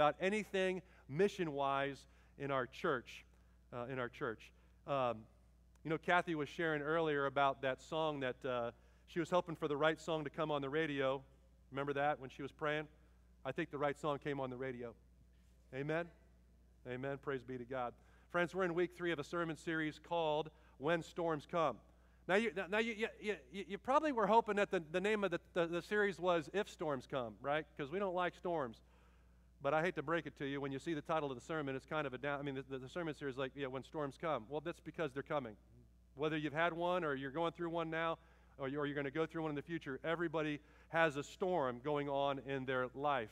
about anything mission wise in our church. Uh, in our church. Um, you know, Kathy was sharing earlier about that song that uh, she was hoping for the right song to come on the radio. Remember that when she was praying? I think the right song came on the radio. Amen? Amen. Praise be to God. Friends, we're in week three of a sermon series called When Storms Come. Now, you, now you, you, you, you probably were hoping that the, the name of the, the, the series was If Storms Come, right? Because we don't like storms. But I hate to break it to you. When you see the title of the sermon, it's kind of a down. I mean, the, the sermon series is like, yeah, when storms come. Well, that's because they're coming. Whether you've had one or you're going through one now, or you're, going to go through one in the future, everybody has a storm going on in their life.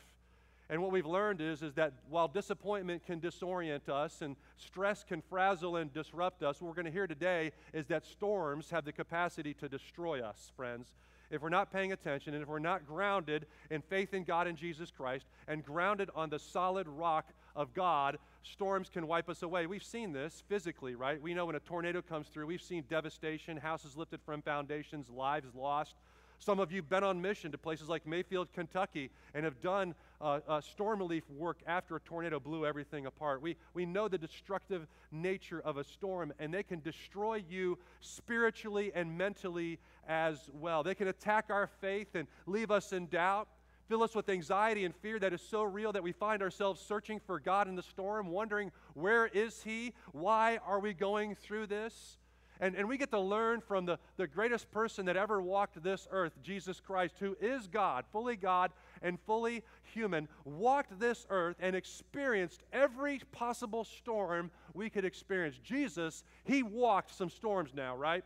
And what we've learned is, is that while disappointment can disorient us and stress can frazzle and disrupt us, what we're going to hear today is that storms have the capacity to destroy us, friends if we're not paying attention and if we're not grounded in faith in God and Jesus Christ and grounded on the solid rock of God, storms can wipe us away. We've seen this physically, right? We know when a tornado comes through, we've seen devastation, houses lifted from foundations, lives lost. Some of you have been on mission to places like Mayfield, Kentucky, and have done uh, uh, storm relief work after a tornado blew everything apart. We, we know the destructive nature of a storm, and they can destroy you spiritually and mentally as well. They can attack our faith and leave us in doubt fill us with anxiety and fear that is so real that we find ourselves searching for God in the storm, wondering, where is He? Why are we going through this? And, and we get to learn from the, the greatest person that ever walked this earth, Jesus Christ, who is God, fully God and fully human, walked this earth and experienced every possible storm we could experience. Jesus, he walked some storms now, right?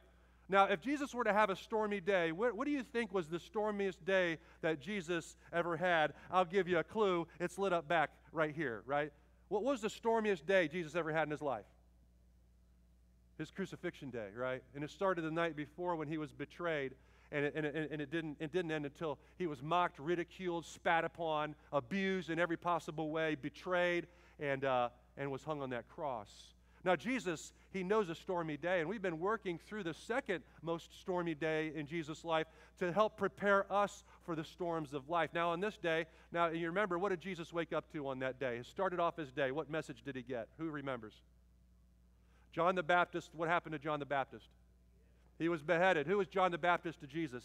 Now, if Jesus were to have a stormy day, what, what, do you think was the stormiest day that Jesus ever had? I'll give you a clue. It's lit up back right here, right? What was the stormiest day Jesus ever had in his life? His crucifixion day, right? And it started the night before when he was betrayed. And it, and, it, and it, didn't, it didn't end until he was mocked, ridiculed, spat upon, abused in every possible way, betrayed, and, uh, and was hung on that cross. Now, Jesus, he knows a stormy day, and we've been working through the second most stormy day in Jesus' life to help prepare us for the storms of life. Now, on this day, now you remember, what did Jesus wake up to on that day? He started off his day. What message did he get? Who remembers? John the Baptist, what happened to John the Baptist? He was beheaded. Who was John the Baptist to Jesus?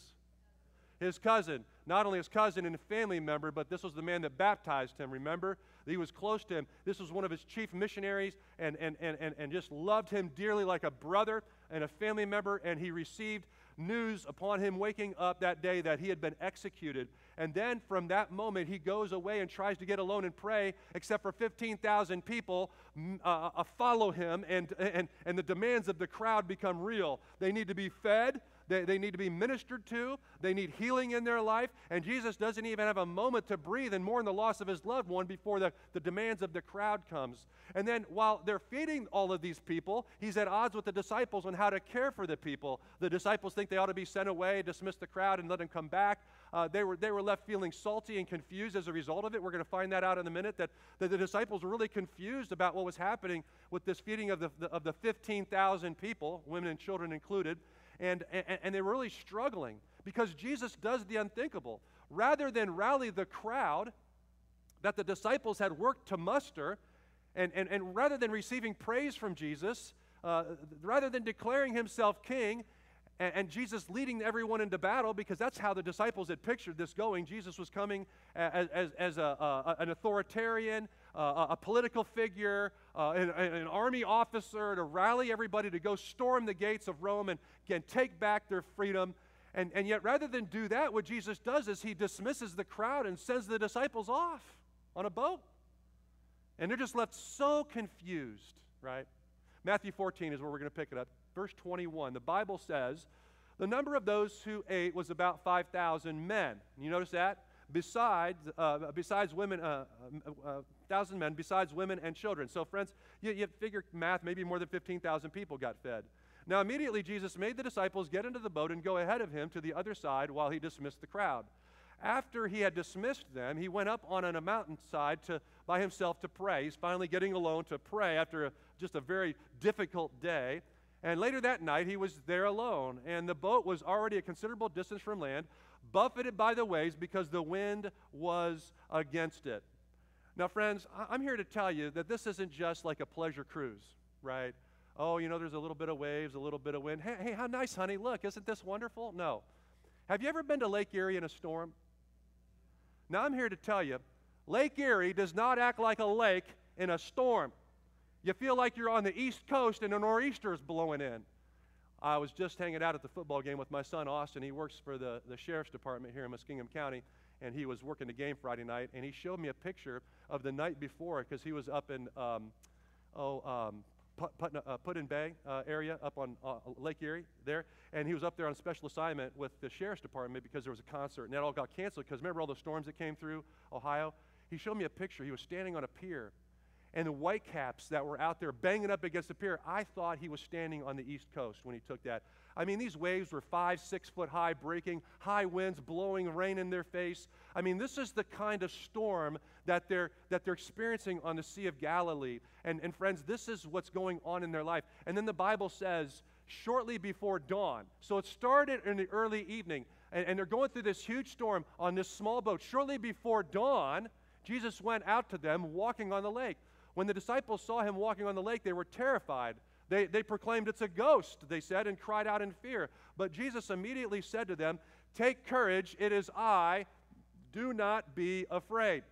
His cousin. Not only his cousin and a family member, but this was the man that baptized him, remember? He was close to him. This was one of his chief missionaries and, and, and, and, and just loved him dearly like a brother and a family member, and he received news upon him waking up that day that he had been executed. And then from that moment, he goes away and tries to get alone and pray, except for 15,000 people uh, uh, follow him, and, and, and the demands of the crowd become real. They need to be fed, they, they need to be ministered to. They need healing in their life. And Jesus doesn't even have a moment to breathe and mourn the loss of his loved one before the, the demands of the crowd comes. And then while they're feeding all of these people, he's at odds with the disciples on how to care for the people. The disciples think they ought to be sent away, dismiss the crowd, and let them come back. Uh, they, were, they were left feeling salty and confused as a result of it. We're going to find that out in a minute, that, that the disciples were really confused about what was happening with this feeding of the, the of the 15,000 people, women and children included and, and, and they were really struggling because Jesus does the unthinkable. Rather than rally the crowd that the disciples had worked to muster, and, and, and rather than receiving praise from Jesus, uh, rather than declaring himself king, and, and, Jesus leading everyone into battle, because that's how the disciples had pictured this going. Jesus was coming as, as, as a, a, an authoritarian, uh, a political figure, uh, an, an, army officer to rally everybody to go storm the gates of Rome and again take back their freedom. And, and yet, rather than do that, what Jesus does is he dismisses the crowd and sends the disciples off on a boat. And they're just left so confused, right? Matthew 14 is where we're going to pick it up. Verse 21, the Bible says, the number of those who ate was about 5,000 men. You notice that? Besides, uh, besides women, uh, uh, uh thousand men besides women and children. So, friends, you, you figure math, maybe more than 15,000 people got fed. Now, immediately, Jesus made the disciples get into the boat and go ahead of him to the other side while he dismissed the crowd. After he had dismissed them, he went up on a mountainside to, by himself to pray. He's finally getting alone to pray after a, just a very difficult day. And later that night, he was there alone, and the boat was already a considerable distance from land, buffeted by the waves because the wind was against it. Now, friends, I'm here to tell you that this isn't just like a pleasure cruise, right? Oh, you know, there's a little bit of waves, a little bit of wind. Hey, hey, how nice, honey. Look, isn't this wonderful? No. Have you ever been to Lake Erie in a storm? Now, I'm here to tell you Lake Erie does not act like a lake in a storm. You feel like you're on the East Coast and a nor'easter is blowing in. I was just hanging out at the football game with my son Austin. He works for the, the sheriff's department here in Muskingum County, and he was working the game Friday night. And he showed me a picture of the night before because he was up in um, oh um, Put, uh, Put in Bay uh, area up on uh, Lake Erie there, and he was up there on special assignment with the sheriff's department because there was a concert, and that all got canceled because remember all the storms that came through Ohio. He showed me a picture. He was standing on a pier, and the whitecaps that were out there banging up against the pier, I thought he was standing on the East Coast when he took that. I mean, these waves were five, six foot high, breaking, high winds blowing rain in their face. I mean, this is the kind of storm that they're, that they're experiencing on the Sea of Galilee. And, and friends, this is what's going on in their life. And then the Bible says, shortly before dawn. So it started in the early evening, and, and they're going through this huge storm on this small boat. Shortly before dawn, Jesus went out to them walking on the lake. When the disciples saw him walking on the lake, they were terrified. They, they proclaimed it's a ghost, they said, and cried out in fear. But Jesus immediately said to them, Take courage, it is I, do not be afraid.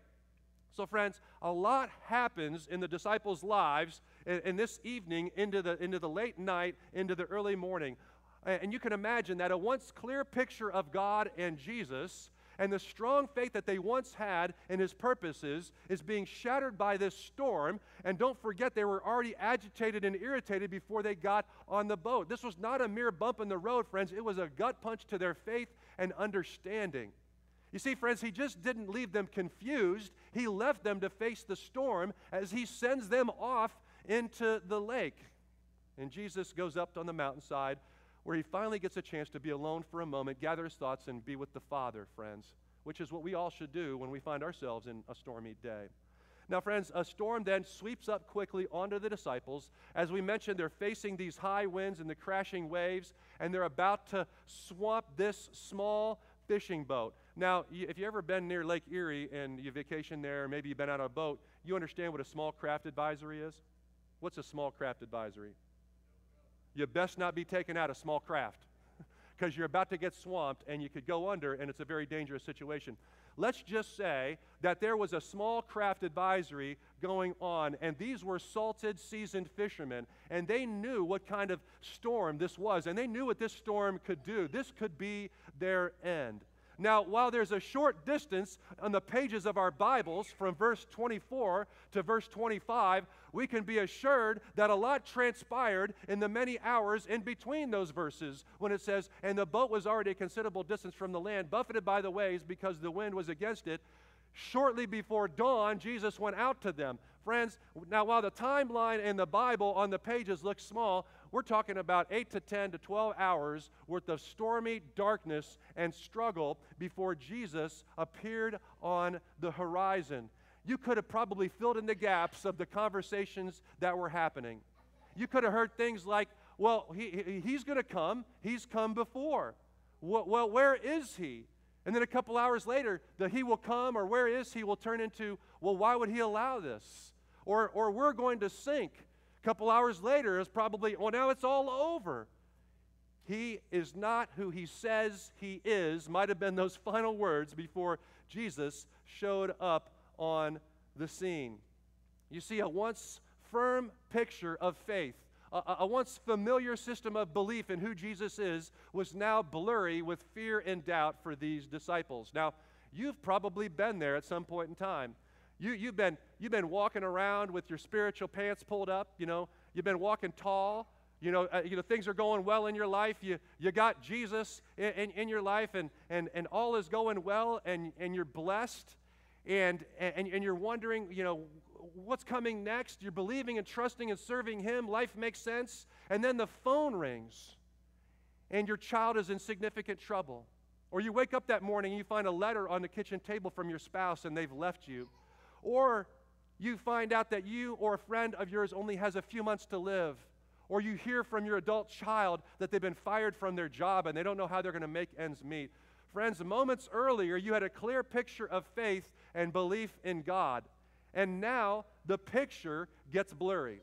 So, friends, a lot happens in the disciples' lives in, in, this evening into the, into the late night, into the early morning. And you can imagine that a once clear picture of God and Jesus and the strong faith that they once had in his purposes is being shattered by this storm. And don't forget, they were already agitated and irritated before they got on the boat. This was not a mere bump in the road, friends. It was a gut punch to their faith and understanding. You see, friends, he just didn't leave them confused. He left them to face the storm as he sends them off into the lake. And Jesus goes up on the mountainside where he finally gets a chance to be alone for a moment, gather his thoughts, and be with the Father, friends, which is what we all should do when we find ourselves in a stormy day. Now, friends, a storm then sweeps up quickly onto the disciples. As we mentioned, they're facing these high winds and the crashing waves, and they're about to swamp this small fishing boat. Now, if you've ever been near Lake Erie and you vacation there, maybe you've been out on a boat, you understand what a small craft advisory is? What's a small craft advisory? You best not be taken out of small craft because you're about to get swamped and you could go under and it's a very dangerous situation. Let's just say that there was a small craft advisory going on, and these were salted, seasoned fishermen, and they knew what kind of storm this was, and they knew what this storm could do. This could be their end. Now, while there's a short distance on the pages of our Bibles from verse 24 to verse 25, we can be assured that a lot transpired in the many hours in between those verses when it says, And the boat was already a considerable distance from the land, buffeted by the waves because the wind was against it. Shortly before dawn, Jesus went out to them. Friends, now while the timeline in the Bible on the pages looks small, we're talking about 8 to 10 to 12 hours worth of stormy darkness and struggle before Jesus appeared on the horizon. You could have probably filled in the gaps of the conversations that were happening. You could have heard things like, well, he, he's going to come. He's come before. Well, well, where is he? And then a couple hours later, the he will come or where is he will turn into, well, why would he allow this? Or, or we're going to sink couple hours later, it's probably, well, now it's all over. He is not who he says he is, might have been those final words before Jesus showed up on the scene. You see, a once firm picture of faith, a, a, once familiar system of belief in who Jesus is, was now blurry with fear and doubt for these disciples. Now, you've probably been there at some point in time. You, you've, been, you've been walking around with your spiritual pants pulled up, you know, you've been walking tall, you know, uh, you know things are going well in your life. You, you got Jesus in, in, in, your life, and, and, and all is going well, and, and you're blessed, and, and, and you're wondering, you know, what's coming next. You're believing and trusting and serving Him. Life makes sense. And then the phone rings, and your child is in significant trouble. Or you wake up that morning and you find a letter on the kitchen table from your spouse, and they've left you. Or you find out that you or a friend of yours only has a few months to live. Or you hear from your adult child that they've been fired from their job and they don't know how they're going to make ends meet. Friends, moments earlier, you had a clear picture of faith and belief in God. and now the picture gets blurry.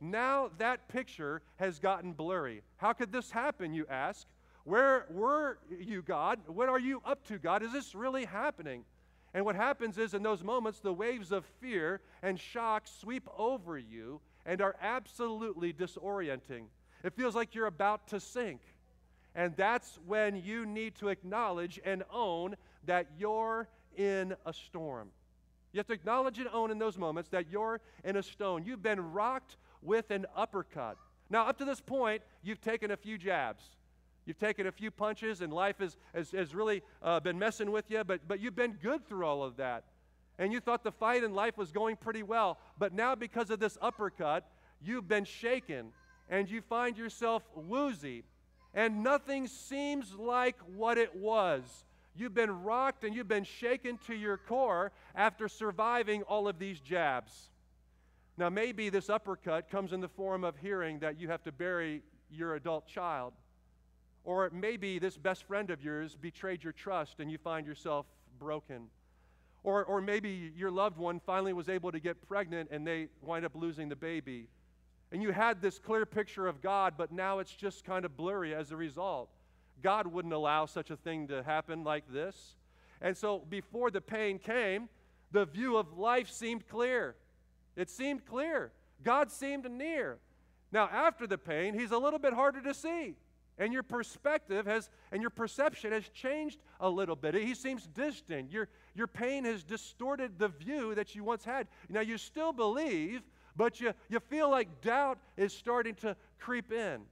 Now that picture has gotten blurry. How could this happen, you ask? Where were you, God? What are you up to, God? Is this really happening? And what happens is, in those moments, the waves of fear and shock sweep over you and are absolutely disorienting. It feels like you're about to sink. And that's when you need to acknowledge and own that you're in a storm. You have to acknowledge and own in those moments that you're in a stone. You've been rocked with an uppercut. Now, up to this point, you've taken a few jabs. You've taken a few punches, and life has, has, has really uh, been messing with you, but, but you've been good through all of that. And you thought the fight in life was going pretty well. But now, because of this uppercut, you've been shaken, and you find yourself woozy, and nothing seems like what it was. You've been rocked and you've been shaken to your core after surviving all of these jabs. Now, maybe this uppercut comes in the form of hearing that you have to bury your adult child. Or maybe this best friend of yours betrayed your trust and you find yourself broken. Or, or maybe your loved one finally was able to get pregnant and they wind up losing the baby. And you had this clear picture of God, but now it's just kind of blurry as a result. God wouldn't allow such a thing to happen like this. And so before the pain came, the view of life seemed clear. It seemed clear. God seemed near. Now, after the pain, he's a little bit harder to see. And your perspective has, and your perception has changed a little bit. He seems distant. Your, your pain has distorted the view that you once had. Now, you still believe, but you, you feel like doubt is starting to creep in.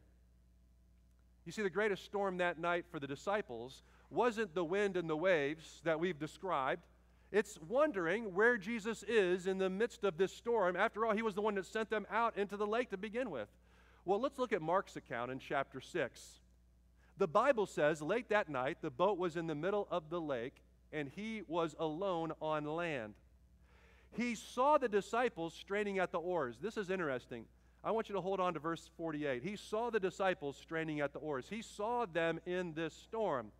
You see, the greatest storm that night for the disciples wasn't the wind and the waves that we've described. It's wondering where Jesus is in the midst of this storm. After all, he was the one that sent them out into the lake to begin with. Well, let's look at Mark's account in chapter 6. The Bible says, late that night, the boat was in the middle of the lake, and he was alone on land. He saw the disciples straining at the oars. This is interesting. I want you to hold on to verse 48. He saw the disciples straining at the oars. He saw them in this storm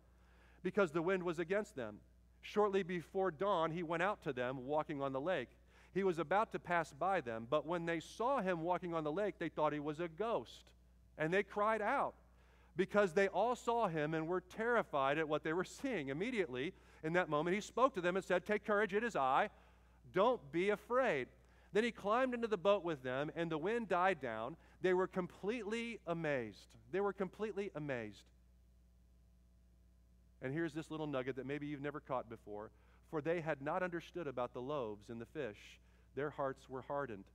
because the wind was against them. Shortly before dawn, he went out to them walking on the lake. He was about to pass by them, but when they saw him walking on the lake, they thought he was a ghost. And they cried out because they all saw him and were terrified at what they were seeing. Immediately, in that moment, he spoke to them and said, Take courage, it is I. Don't be afraid. Then he climbed into the boat with them, and the wind died down. They were completely amazed. They were completely amazed. And here's this little nugget that maybe you've never caught before. For they had not understood about the loaves and the fish, their hearts were hardened.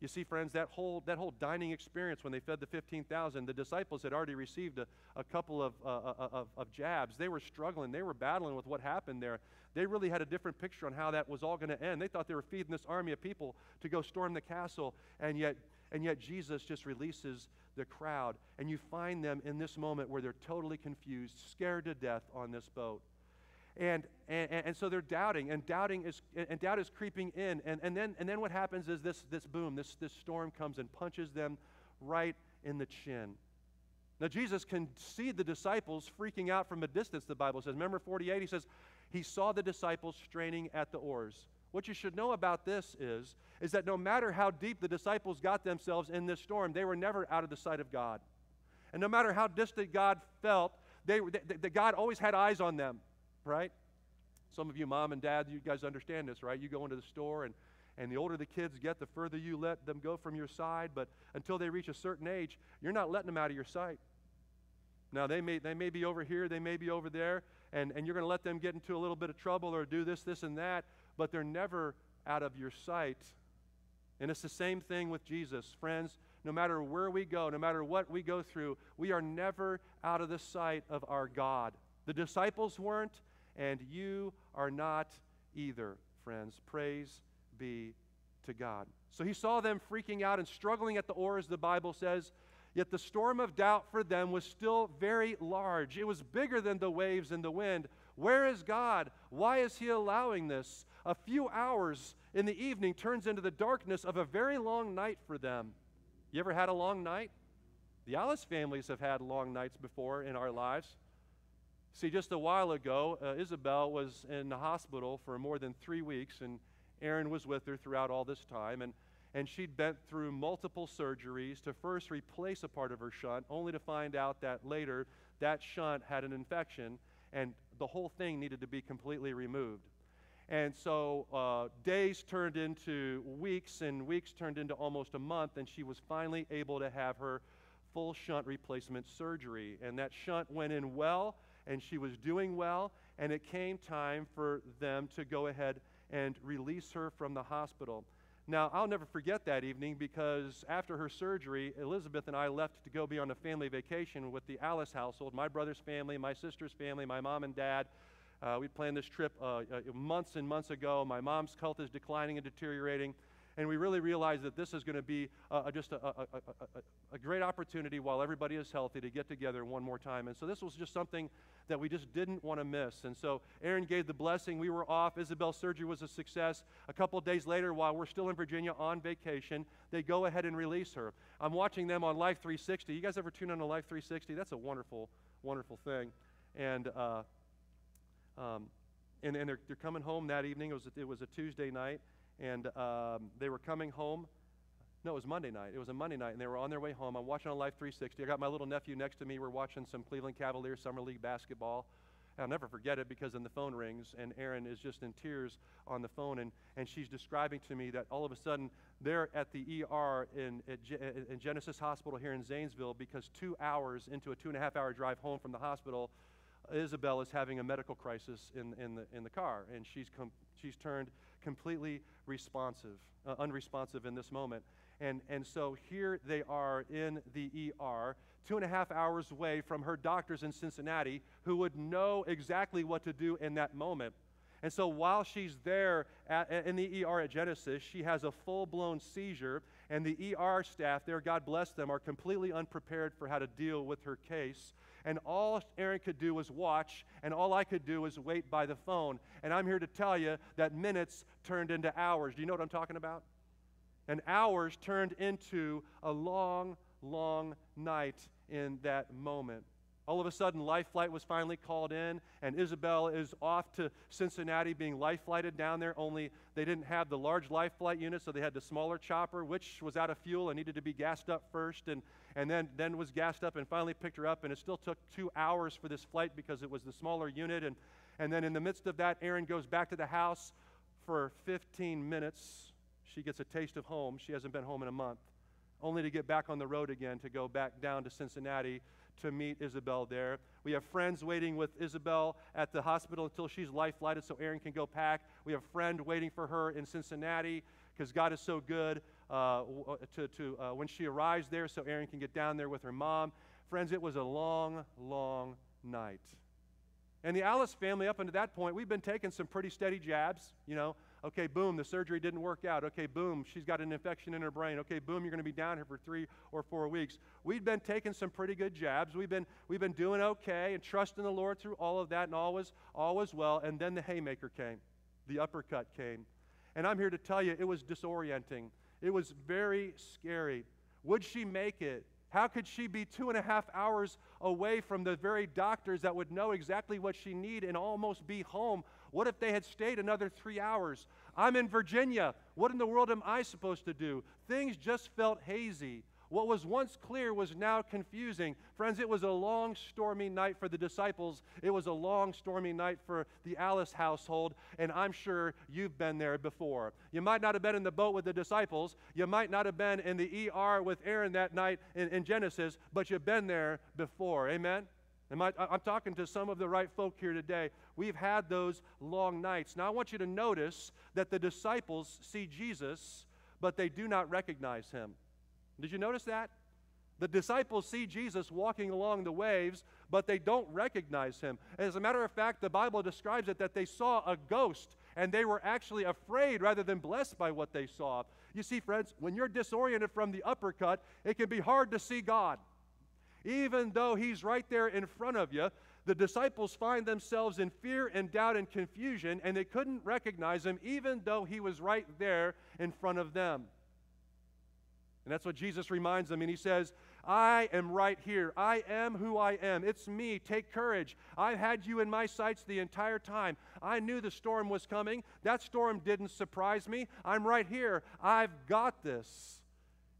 You see, friends, that whole, that whole dining experience when they fed the 15,000, the disciples had already received a, a couple of, uh, uh, uh, of, of jabs. They were struggling, they were battling with what happened there. They really had a different picture on how that was all going to end. They thought they were feeding this army of people to go storm the castle, and yet, and yet Jesus just releases the crowd. And you find them in this moment where they're totally confused, scared to death on this boat. And, and, and so they're doubting, and doubting is, and doubt is creeping in. And, and, then, and then what happens is this, this boom, this, this storm comes and punches them right in the chin. Now, Jesus can see the disciples freaking out from a distance, the Bible says. Remember 48? He says, He saw the disciples straining at the oars. What you should know about this is, is that no matter how deep the disciples got themselves in this storm, they were never out of the sight of God. And no matter how distant God felt, they, they, they God always had eyes on them right? Some of you, mom and dad, you guys understand this, right? You go into the store, and, and the older the kids get, the further you let them go from your side. But until they reach a certain age, you're not letting them out of your sight. Now, they may, they may be over here, they may be over there, and, and you're going to let them get into a little bit of trouble or do this, this, and that, but they're never out of your sight. And it's the same thing with Jesus. Friends, no matter where we go, no matter what we go through, we are never out of the sight of our God. The disciples weren't, and you are not either, friends. Praise be to God. So he saw them freaking out and struggling at the oars, the Bible says. Yet the storm of doubt for them was still very large. It was bigger than the waves and the wind. Where is God? Why is He allowing this? A few hours in the evening turns into the darkness of a very long night for them. You ever had a long night? The Alice families have had long nights before in our lives. See, just a while ago, uh, Isabel was in the hospital for more than three weeks, and, Erin was with her throughout all this time, and, and she'd been through multiple surgeries to first replace a part of her shunt, only to find out that later that shunt had an infection and the whole thing needed to be completely removed. And so uh, days turned into weeks, and weeks turned into almost a month, and she was finally able to have her full shunt replacement surgery. And that shunt went in well, and she was doing well, and it came time for them to go ahead and release her from the hospital. Now, I'll never forget that evening because after her surgery, Elizabeth and I left to go be on a family vacation with the Alice household, my brother's family, my sister's family, my mom and dad. Uh, we planned this trip uh, uh, months and months ago. My mom's health is declining and deteriorating. And we really realized that this is going to be uh, just a, a, a, a, great opportunity while everybody is healthy to get together one more time. And so this was just something that we just didn't want to miss. And so Erin gave the blessing. We were off. Isabel's surgery was a success. A couple days later, while we're still in Virginia on vacation, they go ahead and release her. I'm watching them on Life 360. You guys ever tune on to Life 360? That's a wonderful, wonderful thing. And uh, um, and, and they're, they're coming home that evening. It was, it was a Tuesday night, and um, they were coming home. No, it was Monday night. It was a Monday night, and they were on their way home. I'm watching on Life 360. I got my little nephew next to me. We're watching some Cleveland Cavaliers Summer League basketball. I'll never forget it because then the phone rings, and Erin is just in tears on the phone, and, and she's describing to me that all of a sudden they're at the ER in, in Genesis Hospital here in Zanesville because two hours into a two and a half hour drive home from the hospital, Isabel is having a medical crisis in, in, the, in the car, and she's, com- she's turned completely responsive, uh, unresponsive in this moment. And, and so here they are in the ER, two and a half hours away from her doctors in Cincinnati who would know exactly what to do in that moment. And so while she's there at, in the ER at Genesis, she has a full blown seizure, and the ER staff there, God bless them, are completely unprepared for how to deal with her case and all Erin could do was watch, and all I could do was wait by the phone. And I'm here to tell you that minutes turned into hours. Do you know what I'm talking about? And hours turned into a long, long night in that moment. All of a sudden, Life Flight was finally called in, and Isabel is off to Cincinnati being life flighted down there. Only they didn't have the large life flight unit, so they had the smaller chopper, which was out of fuel and needed to be gassed up first, and, and then, then was gassed up and finally picked her up. And it still took two hours for this flight because it was the smaller unit. And, and then in the midst of that, Erin goes back to the house for 15 minutes. She gets a taste of home. She hasn't been home in a month, only to get back on the road again to go back down to Cincinnati to meet Isabel there. We have friends waiting with Isabel at the hospital until she's life flighted so Erin can go pack. We have a friend waiting for her in Cincinnati because God is so good uh, uh, to, to uh, when she arrives there so Erin can get down there with her mom. Friends, it was a long, long night. And the Alice family, up until that point, we've been taking some pretty steady jabs, you know, Okay, boom, the surgery didn't work out. Okay, boom, she's got an infection in her brain. Okay, boom, you're going to be down here for three or four weeks. We've been taking some pretty good jabs. We've been, we've been doing okay and trusting the Lord through all of that, and all was, all was well. And then the haymaker came, the uppercut came. And I'm here to tell you, it was disorienting. It was very scary. Would she make it? How could she be two and a half hours away from the very doctors that would know exactly what she needed and almost be home? What if they had stayed another three hours? I'm in Virginia. What in the world am I supposed to do? Things just felt hazy. What was once clear was now confusing. Friends, it was a long, stormy night for the disciples. It was a long, stormy night for the Alice household, and I'm sure you've been there before. You might not have been in the boat with the disciples. You might not have been in the ER with Erin that night in, in Genesis, but you've been there before. Amen? I, I'm talking to some of the right folk here today. We've had those long nights. Now, I want you to notice that the disciples see Jesus, but they do not recognize him. Did you notice that? The disciples see Jesus walking along the waves, but they don't recognize him. As a matter of fact, the Bible describes it that they saw a ghost and they were actually afraid rather than blessed by what they saw. You see, friends, when you're disoriented from the uppercut, it can be hard to see God. Even though he's right there in front of you, the disciples find themselves in fear and doubt and confusion, and they couldn't recognize him even though he was right there in front of them. And that's what Jesus reminds them. And he says, I am right here. I am who I am. It's me. Take courage. I've had you in my sights the entire time. I knew the storm was coming. That storm didn't surprise me. I'm right here. I've got this.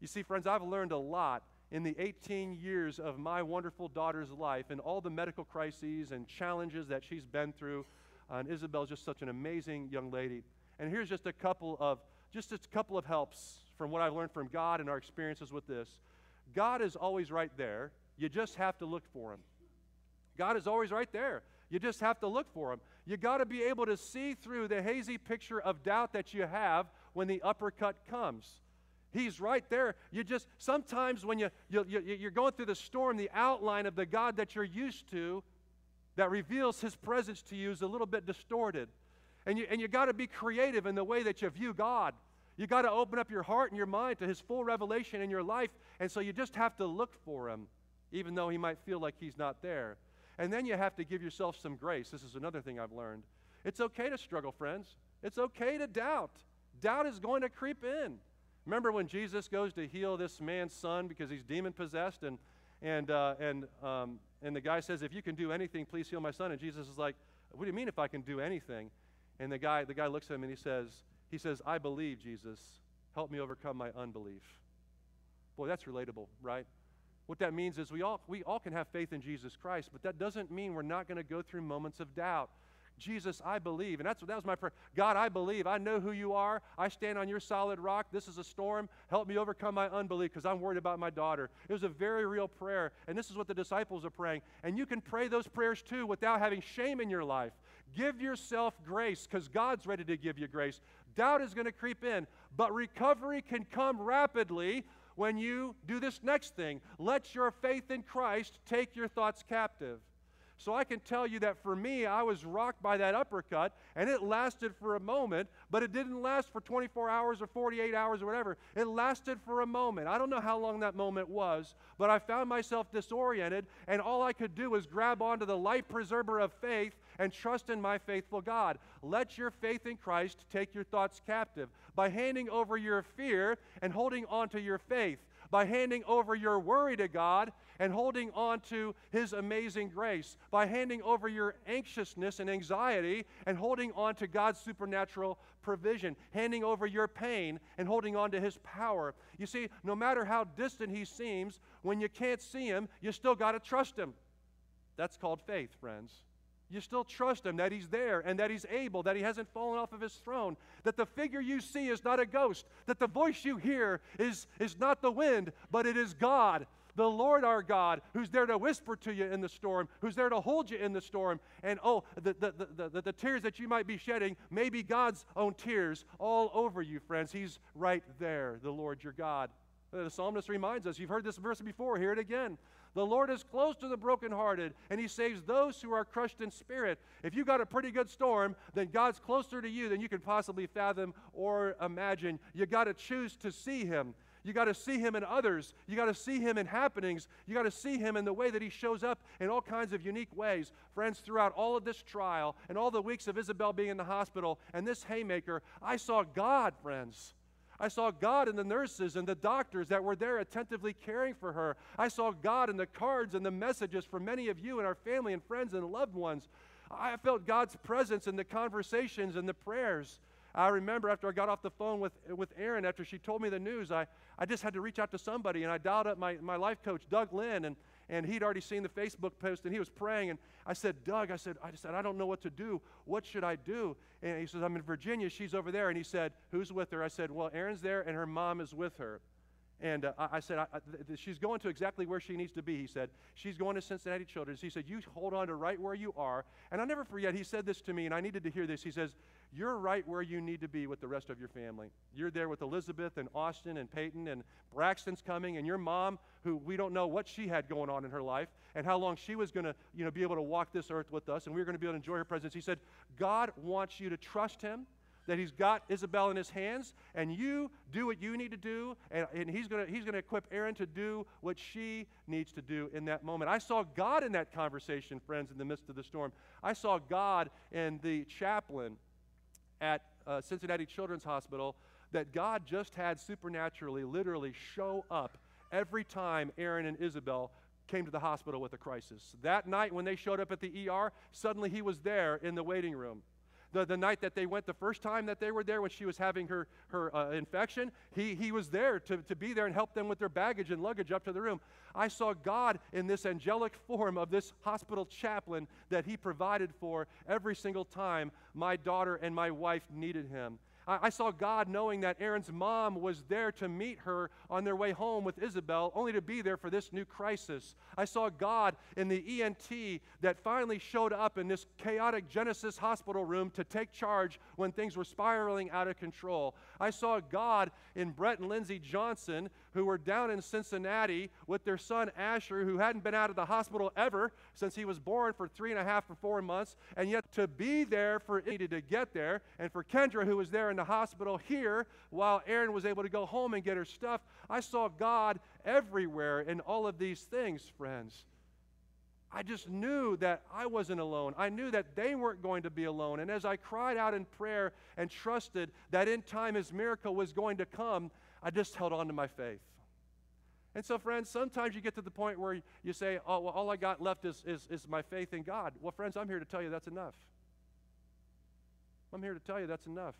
You see, friends, I've learned a lot in the 18 years of my wonderful daughter's life and all the medical crises and challenges that she's been through. Uh, and Isabel's just such an amazing young lady. And here's just a couple of just a couple of helps from what I've learned from God and our experiences with this. God is always right there. You just have to look for him. God is always right there. You just have to look for him. You got to be able to see through the hazy picture of doubt that you have when the uppercut comes. He's right there. You just, sometimes when you, you, you, you're going through the storm, the outline of the God that you're used to that reveals his presence to you is a little bit distorted. And you, and you got to be creative in the way that you view God. You got to open up your heart and your mind to his full revelation in your life. And so you just have to look for him, even though he might feel like he's not there. And then you have to give yourself some grace. This is another thing I've learned. It's okay to struggle, friends. It's okay to doubt. Doubt is going to creep in. Remember when Jesus goes to heal this man's son because he's demon possessed, and and uh, and um, and the guy says, "If you can do anything, please heal my son." And Jesus is like, "What do you mean if I can do anything?" And the guy the guy looks at him and he says, "He says, I believe, Jesus. Help me overcome my unbelief." Boy, that's relatable, right? What that means is we all we all can have faith in Jesus Christ, but that doesn't mean we're not going to go through moments of doubt. Jesus, I believe. And that's that was my prayer. God, I believe. I know who you are. I stand on your solid rock. This is a storm. Help me overcome my unbelief because I'm worried about my daughter. It was a very real prayer. And this is what the disciples are praying. And you can pray those prayers too without having shame in your life. Give yourself grace because God's ready to give you grace. Doubt is going to creep in, but recovery can come rapidly when you do this next thing. Let your faith in Christ take your thoughts captive. So I can tell you that for me, I was rocked by that uppercut, and it lasted for a moment, but it didn't last for 24 hours or 48 hours or whatever. It lasted for a moment. I don't know how long that moment was, but I found myself disoriented, and all I could do was grab onto the life preserver of faith and trust in my faithful God. Let your faith in Christ take your thoughts captive by handing over your fear and holding on to your faith by handing over your worry to God and holding on to His amazing grace, by handing over your anxiousness and anxiety and holding on to God's supernatural provision, handing over your pain and holding on to His power. You see, no matter how distant He seems, when you can't see Him, you still got to trust Him. That's called faith, friends. You still trust him that he's there and that he's able, that he hasn't fallen off of his throne, that the figure you see is not a ghost, that the voice you hear is, is not the wind, but it is God, the Lord our God, who's there to whisper to you in the storm, who's there to hold you in the storm. And oh, the, the, the, the, tears that you might be shedding may be God's own tears all over you, friends. He's right there, the Lord your God. Uh, the psalmist reminds us, you've heard this verse before, hear it again. The Lord is close to the brokenhearted, and He saves those who are crushed in spirit. If you got a pretty good storm, then God's closer to you than you can possibly fathom or imagine. You got to choose to see Him. You got to see him in others. You got to see him in happenings. You got to see him in the way that he shows up in all kinds of unique ways. Friends, throughout all of this trial and all the weeks of Isabel being in the hospital and this haymaker, I saw God, friends. I saw God in the nurses and the doctors that were there attentively caring for her. I saw God in the cards and the messages from many of you and our family and friends and loved ones. I felt God's presence in the conversations and the prayers. I remember after I got off the phone with, with Erin, after she told me the news, I, I just had to reach out to somebody, and I dialed up my, my life coach, Doug Lynn, and, and he'd already seen the Facebook post, and he was praying, and I said, Doug, I said, I just said, I don't know what to do. What should I do? And he says, I'm in Virginia. She's over there. And he said, Who's with her? I said, Well, Erin's there, and her mom is with her. And uh, I, said, I, I, she's going to exactly where she needs to be. He said, she's going to Cincinnati Children's. He said, you hold on to right where you are. And I'll never forget, he said this to me, and I needed to hear this. He says, you're right where you need to be with the rest of your family. You're there with Elizabeth and Austin and Peyton, and Braxton's coming, and your mom, who we don't know what she had going on in her life and how long she was going to you know, be able to walk this earth with us, and we are going to be able to enjoy her presence. He said, God wants you to trust him that he's got Isabel in his hands, and you do what you need to do, and, and he's going he's to equip Erin to do what she needs to do in that moment. I saw God in that conversation, friends, in the midst of the storm. I saw God in the chaplain at uh, Cincinnati Children's Hospital that God just had supernaturally, literally show up every time Erin and Isabel came to the hospital with a crisis. That night when they showed up at the ER, suddenly he was there in the waiting room the, the night that they went the first time that they were there when she was having her, her uh, infection, he, he was there to, to be there and help them with their baggage and luggage up to the room. I saw God in this angelic form of this hospital chaplain that he provided for every single time my daughter and my wife needed him. I, I saw God knowing that Erin's mom was there to meet her on their way home with Isabel, only to be there for this new crisis. I saw God in the ENT that finally showed up in this chaotic Genesis hospital room to take charge when things were spiraling out of control. I saw God in Brett and Lindsay Johnson, who were down in Cincinnati with their son Asher, who hadn't been out of the hospital ever since he was born for three and a half or four months, and yet to be there for needed to get there, and for Kendra, who was there in the hospital here while Erin was able to go home and get her stuff. I saw God everywhere in all of these things, friends. I just knew that I wasn't alone. I knew that they weren't going to be alone. And as I cried out in prayer and trusted that in time his miracle was going to come, I just held on to my faith. And so, friends, sometimes you get to the point where you say, Oh, well, all I got left is, is, is my faith in God. Well, friends, I'm here to tell you that's enough. I'm here to tell you that's enough.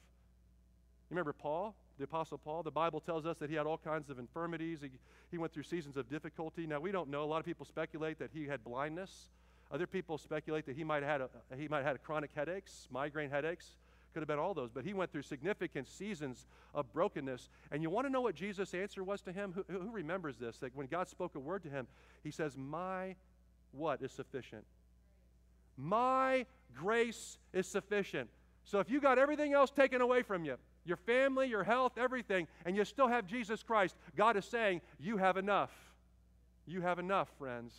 You remember Paul, the Apostle Paul? The Bible tells us that he had all kinds of infirmities. He, he went through seasons of difficulty. Now, we don't know. A lot of people speculate that he had blindness. Other people speculate that he might have had, a, he might have had chronic headaches, migraine headaches. Could have been all those. But he went through significant seasons of brokenness. And you want to know what Jesus' answer was to him? Who, who remembers this? That when God spoke a word to him, he says, My what is sufficient? My grace is sufficient. So if you got everything else taken away from you, your family, your health, everything, and you still have Jesus Christ, God is saying, You have enough. You have enough, friends.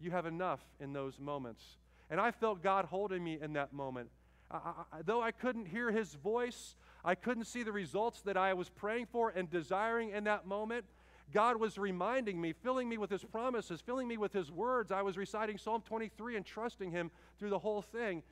You have enough in those moments. And I felt God holding me in that moment. I, I, though I couldn't hear his voice, I couldn't see the results that I was praying for and desiring in that moment. God was reminding me, filling me with his promises, filling me with his words. I was reciting Psalm 23 and trusting him through the whole thing.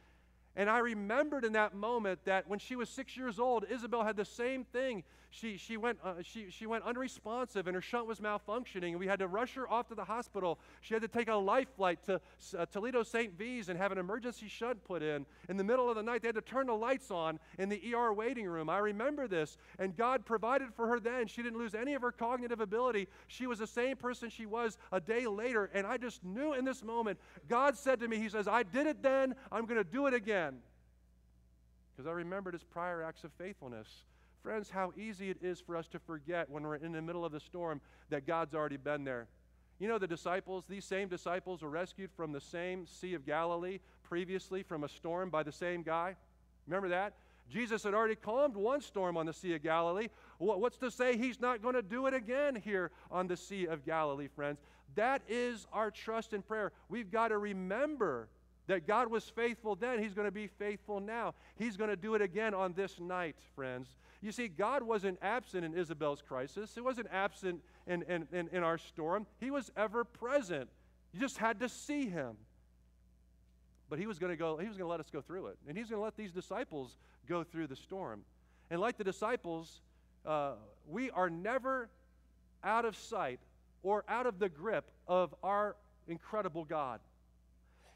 And I remembered in that moment that when she was six years old, Isabel had the same thing. She, she, went, uh, she, she went unresponsive and her shunt was malfunctioning, and we had to rush her off to the hospital. She had to take a life flight to uh, Toledo St. V's and have an emergency shunt put in. In the middle of the night, they had to turn the lights on in the ER waiting room. I remember this, and God provided for her then. She didn't lose any of her cognitive ability. She was the same person she was a day later, and I just knew in this moment, God said to me, He says, I did it then, I'm going to do it again because I remembered his prior acts of faithfulness. Friends, how easy it is for us to forget when we're in the middle of the storm that God's already been there. You know, the disciples, these same disciples were rescued from the same Sea of Galilee previously from a storm by the same guy. Remember that? Jesus had already calmed one storm on the Sea of Galilee. What's to say he's not going to do it again here on the Sea of Galilee, friends? That is our trust in prayer. We've got to remember that God was faithful then, He's going to be faithful now. He's going to do it again on this night, friends. You see, God wasn't absent in Isabel's crisis, He wasn't absent in, in, in, in our storm. He was ever present. You just had to see Him. But He was going to go, He was going to let us go through it. And He's going to let these disciples go through the storm. And like the disciples, uh, we are never out of sight or out of the grip of our incredible God.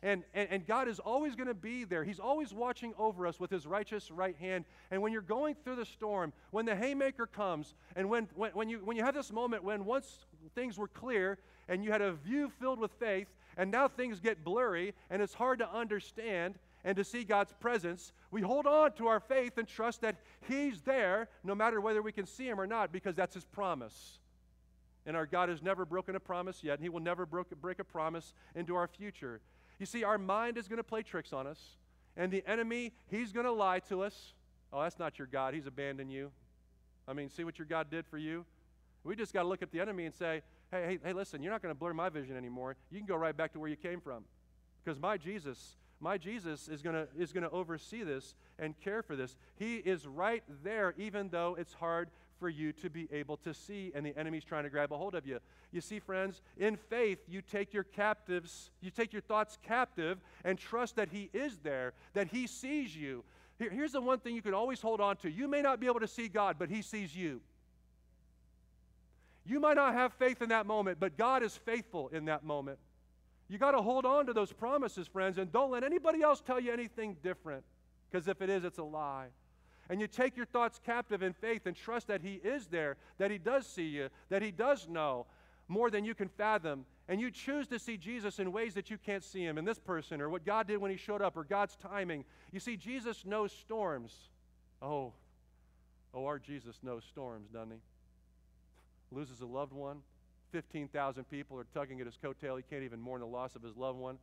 And, and, and God is always going to be there. He's always watching over us with his righteous right hand. And when you're going through the storm, when the haymaker comes, and when, when, when, you, when you have this moment when once things were clear and you had a view filled with faith, and now things get blurry and it's hard to understand and to see God's presence, we hold on to our faith and trust that He's there no matter whether we can see Him or not because that's His promise. And our God has never broken a promise yet, and He will never break a promise into our future. You see, our mind is going to play tricks on us, and the enemy, he's going to lie to us. Oh, that's not your God. He's abandoned you. I mean, see what your God did for you? We just got to look at the enemy and say, hey, hey, hey, listen, you're not going to blur my vision anymore. You can go right back to where you came from. Because my Jesus, my Jesus is going to is going to oversee this and care for this. He is right there, even though it's hard for you to be able to see, and the enemy's trying to grab a hold of you. You see, friends, in faith, you take your captives, you take your thoughts captive and trust that He is there, that He sees you. Here, here's the one thing you can always hold on to you may not be able to see God, but He sees you. You might not have faith in that moment, but God is faithful in that moment. You got to hold on to those promises, friends, and don't let anybody else tell you anything different, because if it is, it's a lie. And you take your thoughts captive in faith and trust that He is there, that He does see you, that He does know more than you can fathom. And you choose to see Jesus in ways that you can't see Him in this person, or what God did when He showed up, or God's timing. You see, Jesus knows storms. Oh, oh, our Jesus knows storms, doesn't He? Loses a loved one. 15,000 people are tugging at his coattail. He can't even mourn the loss of his loved one.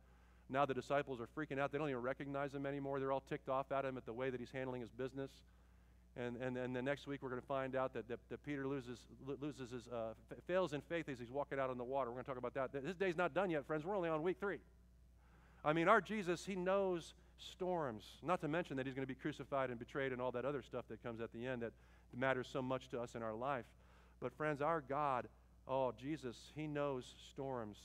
Now the disciples are freaking out. They don't even recognize him anymore. They're all ticked off at him at the way that he's handling his business. And, and, and the next week we're going to find out that, that, that Peter loses, loses his, uh, fails in faith as he's walking out on the water. We're going to talk about that. This day's not done yet, friends. We're only on week three. I mean, our Jesus, he knows storms. Not to mention that he's going to be crucified and betrayed and all that other stuff that comes at the end that matters so much to us in our life. But, friends, our God, oh, Jesus, he knows storms.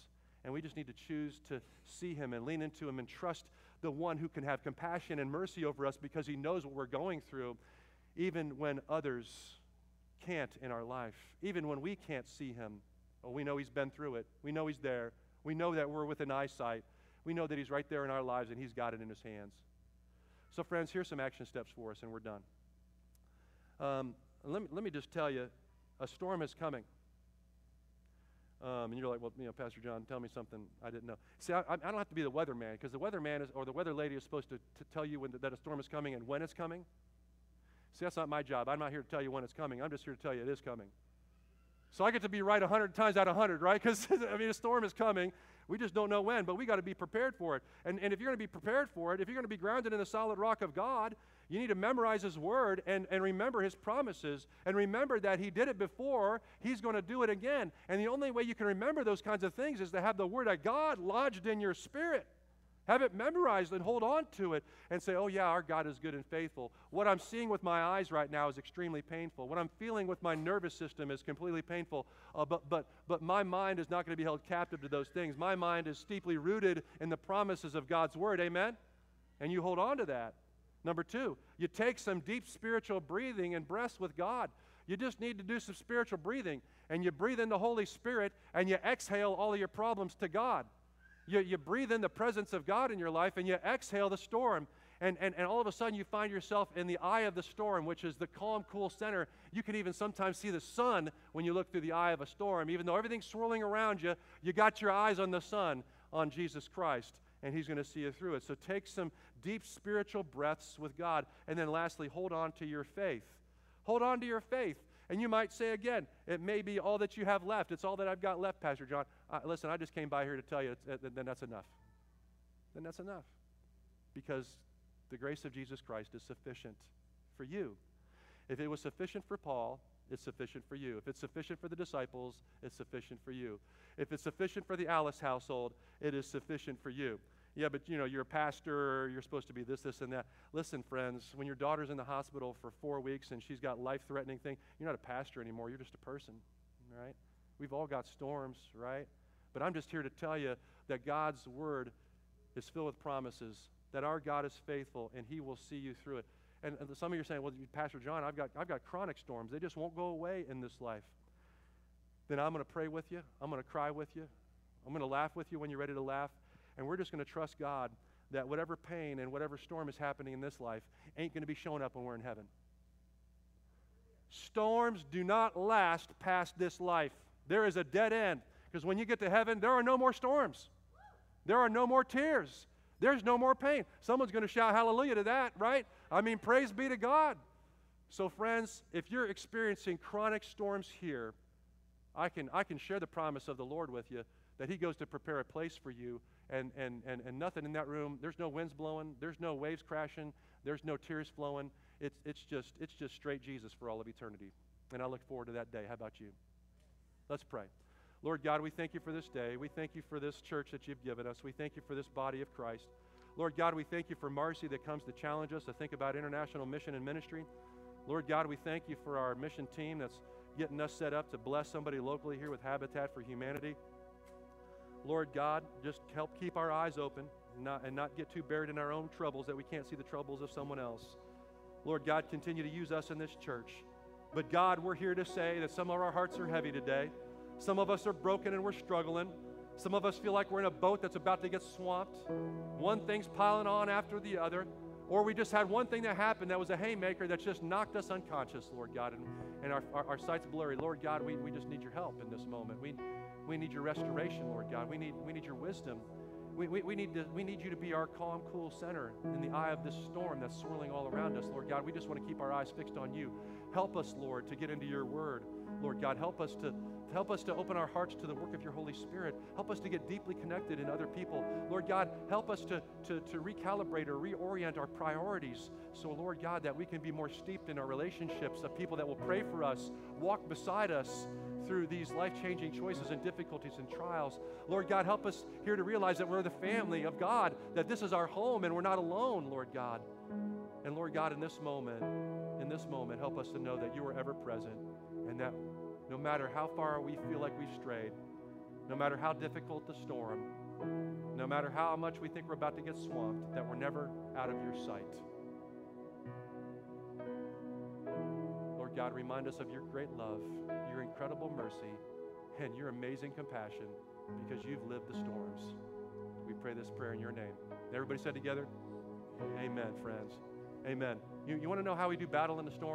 And we just need to choose to see him and lean into him and trust the one who can have compassion and mercy over us because he knows what we're going through, even when others can't in our life, even when we can't see him. Oh, we know he's been through it. We know he's there. We know that we're within eyesight. We know that he's right there in our lives and he's got it in his hands. So, friends, here's some action steps for us, and we're done. Um, let, me, let me just tell you a storm is coming. Um, and you're like, well, you know, Pastor John, tell me something I didn't know. See, I, I don't have to be the weatherman because the weatherman is, or the weather lady is supposed to, to tell you when the, that a storm is coming and when it's coming. See, that's not my job. I'm not here to tell you when it's coming. I'm just here to tell you it is coming. So I get to be right 100 times out of 100, right? Because, I mean, a storm is coming. We just don't know when, but we got to be prepared for it. And, and if you're going to be prepared for it, if you're going to be grounded in the solid rock of God, you need to memorize His Word and, and remember His promises and remember that He did it before, He's going to do it again. And the only way you can remember those kinds of things is to have the Word of God lodged in your spirit. Have it memorized and hold on to it and say, oh, yeah, our God is good and faithful. What I'm seeing with my eyes right now is extremely painful. What I'm feeling with my nervous system is completely painful. Uh, but, but, but my mind is not going to be held captive to those things. My mind is steeply rooted in the promises of God's Word. Amen? And you hold on to that. Number two, you take some deep spiritual breathing and breaths with God. You just need to do some spiritual breathing. And you breathe in the Holy Spirit and you exhale all of your problems to God. You, you breathe in the presence of God in your life and you exhale the storm. And, and, and all of a sudden, you find yourself in the eye of the storm, which is the calm, cool center. You can even sometimes see the sun when you look through the eye of a storm. Even though everything's swirling around you, you got your eyes on the sun, on Jesus Christ, and He's going to see you through it. So take some deep spiritual breaths with God. And then lastly, hold on to your faith. Hold on to your faith. And you might say again, it may be all that you have left. It's all that I've got left, Pastor John. Uh, listen, I just came by here to tell you, uh, then that's enough. Then that's enough. Because the grace of Jesus Christ is sufficient for you. If it was sufficient for Paul, it's sufficient for you. If it's sufficient for the disciples, it's sufficient for you. If it's sufficient for the Alice household, it is sufficient for you. Yeah, but you know, you're a pastor, you're supposed to be this, this, and that. Listen, friends, when your daughter's in the hospital for four weeks and she's got life threatening thing, you're not a pastor anymore, you're just a person, right? We've all got storms, right? But I'm just here to tell you that God's word is filled with promises, that our God is faithful and he will see you through it. And, some of you are saying, well, Pastor John, I've got, I've got chronic storms. They just won't go away in this life. Then I'm going to pray with you. I'm going to cry with you. I'm going to laugh with you when you're ready to laugh. And we're just going to trust God that whatever pain and whatever storm is happening in this life ain't going to be showing up when we're in heaven. Storms do not last past this life. There is a dead end. Because when you get to heaven, there are no more storms. There are no more tears. There's no more pain. Someone's going to shout hallelujah to that, right? I mean, praise be to God. So, friends, if you're experiencing chronic storms here, I can, I can share the promise of the Lord with you that He goes to prepare a place for you and, and, and, and nothing in that room. There's no winds blowing, there's no waves crashing, there's no tears flowing. It's, it's, just, it's just straight Jesus for all of eternity. And I look forward to that day. How about you? Let's pray. Lord God, we thank you for this day. We thank you for this church that you've given us. We thank you for this body of Christ. Lord God, we thank you for Marcy that comes to challenge us to think about international mission and ministry. Lord God, we thank you for our mission team that's getting us set up to bless somebody locally here with Habitat for Humanity. Lord God, just help keep our eyes open and not, and not get too buried in our own troubles that we can't see the troubles of someone else. Lord God, continue to use us in this church. But God, we're here to say that some of our hearts are heavy today. Some of us are broken and we're struggling. Some of us feel like we're in a boat that's about to get swamped. One thing's piling on after the other. Or we just had one thing that happened that was a haymaker that just knocked us unconscious, Lord God, and, and our, our, our sight's blurry. Lord God, we, we just need your help in this moment. We, we need your restoration, Lord God. We need, we need your wisdom. We, we, we, need to, we need you to be our calm, cool center in the eye of this storm that's swirling all around us, Lord God. We just want to keep our eyes fixed on you. Help us, Lord, to get into your word. Lord God, help us to help us to open our hearts to the work of your Holy Spirit. Help us to get deeply connected in other people. Lord God, help us to, to, to recalibrate or reorient our priorities. So, Lord God, that we can be more steeped in our relationships of people that will pray for us, walk beside us, through these life changing choices and difficulties and trials. Lord God, help us here to realize that we're the family of God, that this is our home and we're not alone, Lord God. And Lord God, in this moment, in this moment, help us to know that you are ever present and that no matter how far we feel like we've strayed, no matter how difficult the storm, no matter how much we think we're about to get swamped, that we're never out of your sight. Lord God, remind us of your great love, your incredible mercy, and your amazing compassion because you've lived the storms. We pray this prayer in your name. Everybody said together, Amen, friends. Amen. You, you want to know how we do battle in the storm?